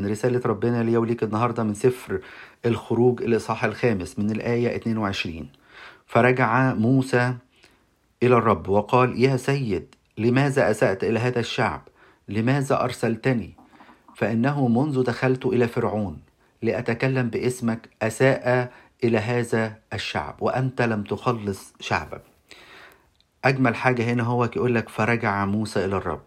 رسالة ربنا ليا وليك النهاردة من سفر الخروج الإصحاح الخامس من الآية 22 فرجع موسى إلى الرب وقال يا سيد لماذا أسأت إلى هذا الشعب؟ لماذا أرسلتني؟ فإنه منذ دخلت إلى فرعون لأتكلم باسمك أساء إلى هذا الشعب وأنت لم تخلص شعبك. أجمل حاجة هنا هو يقول لك فرجع موسى إلى الرب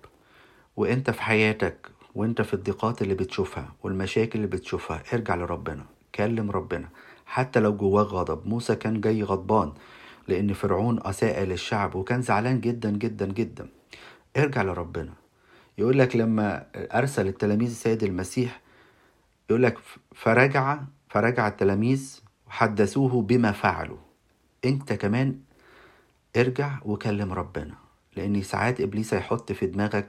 وأنت في حياتك وأنت في الضيقات اللي بتشوفها والمشاكل اللي بتشوفها ارجع لربنا كلم ربنا. حتى لو جواه غضب موسى كان جاي غضبان لأن فرعون أساء للشعب وكان زعلان جدا جدا جدا. ارجع لربنا. يقول لك لما أرسل التلاميذ السيد المسيح يقول لك فرجع فرجع التلاميذ وحدثوه بما فعلوا. انت كمان ارجع وكلم ربنا لأن ساعات إبليس هيحط في دماغك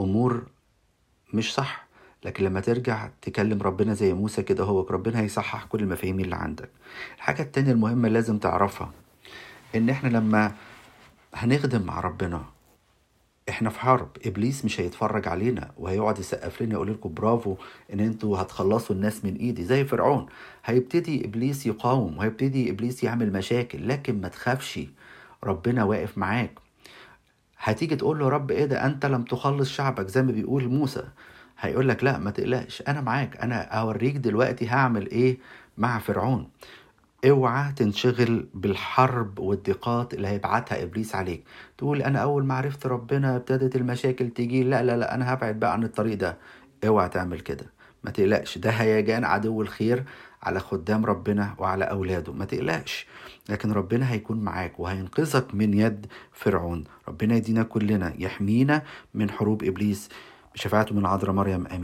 أمور مش صح. لكن لما ترجع تكلم ربنا زي موسى كده هو ربنا هيصحح كل المفاهيم اللي عندك. الحاجة التانية المهمة لازم تعرفها إن إحنا لما هنخدم مع ربنا إحنا في حرب. إبليس مش هيتفرج علينا وهيقعد يسقف لنا يقول لكم برافو إن أنتوا هتخلصوا الناس من إيدي. زي فرعون. هيبتدي إبليس يقاوم وهيبتدي إبليس يعمل مشاكل. لكن ما تخافش ربنا واقف معاك. هتيجي تقول له رب إيه ده انت لم تخلص شعبك زي ما بيقول موسى. هيقول لك لا ما تقلقش أنا معاك أنا اوريك دلوقتي هعمل إيه مع فرعون. اوعى تنشغل بالحرب والضيقات اللي هيبعتها إبليس عليك. تقول أنا أول ما عرفت ربنا ابتدت المشاكل تيجي لا لا لا أنا هبعد بقى عن الطريق ده. اوعى تعمل كده. ما تقلقش ده هيجان عدو الخير على خدام ربنا وعلى أولاده ما تقلقش لكن ربنا هيكون معاك وهينقذك من يد فرعون ربنا يدينا كلنا يحمينا من حروب إبليس بشفاعته من عذراء مريم آمين.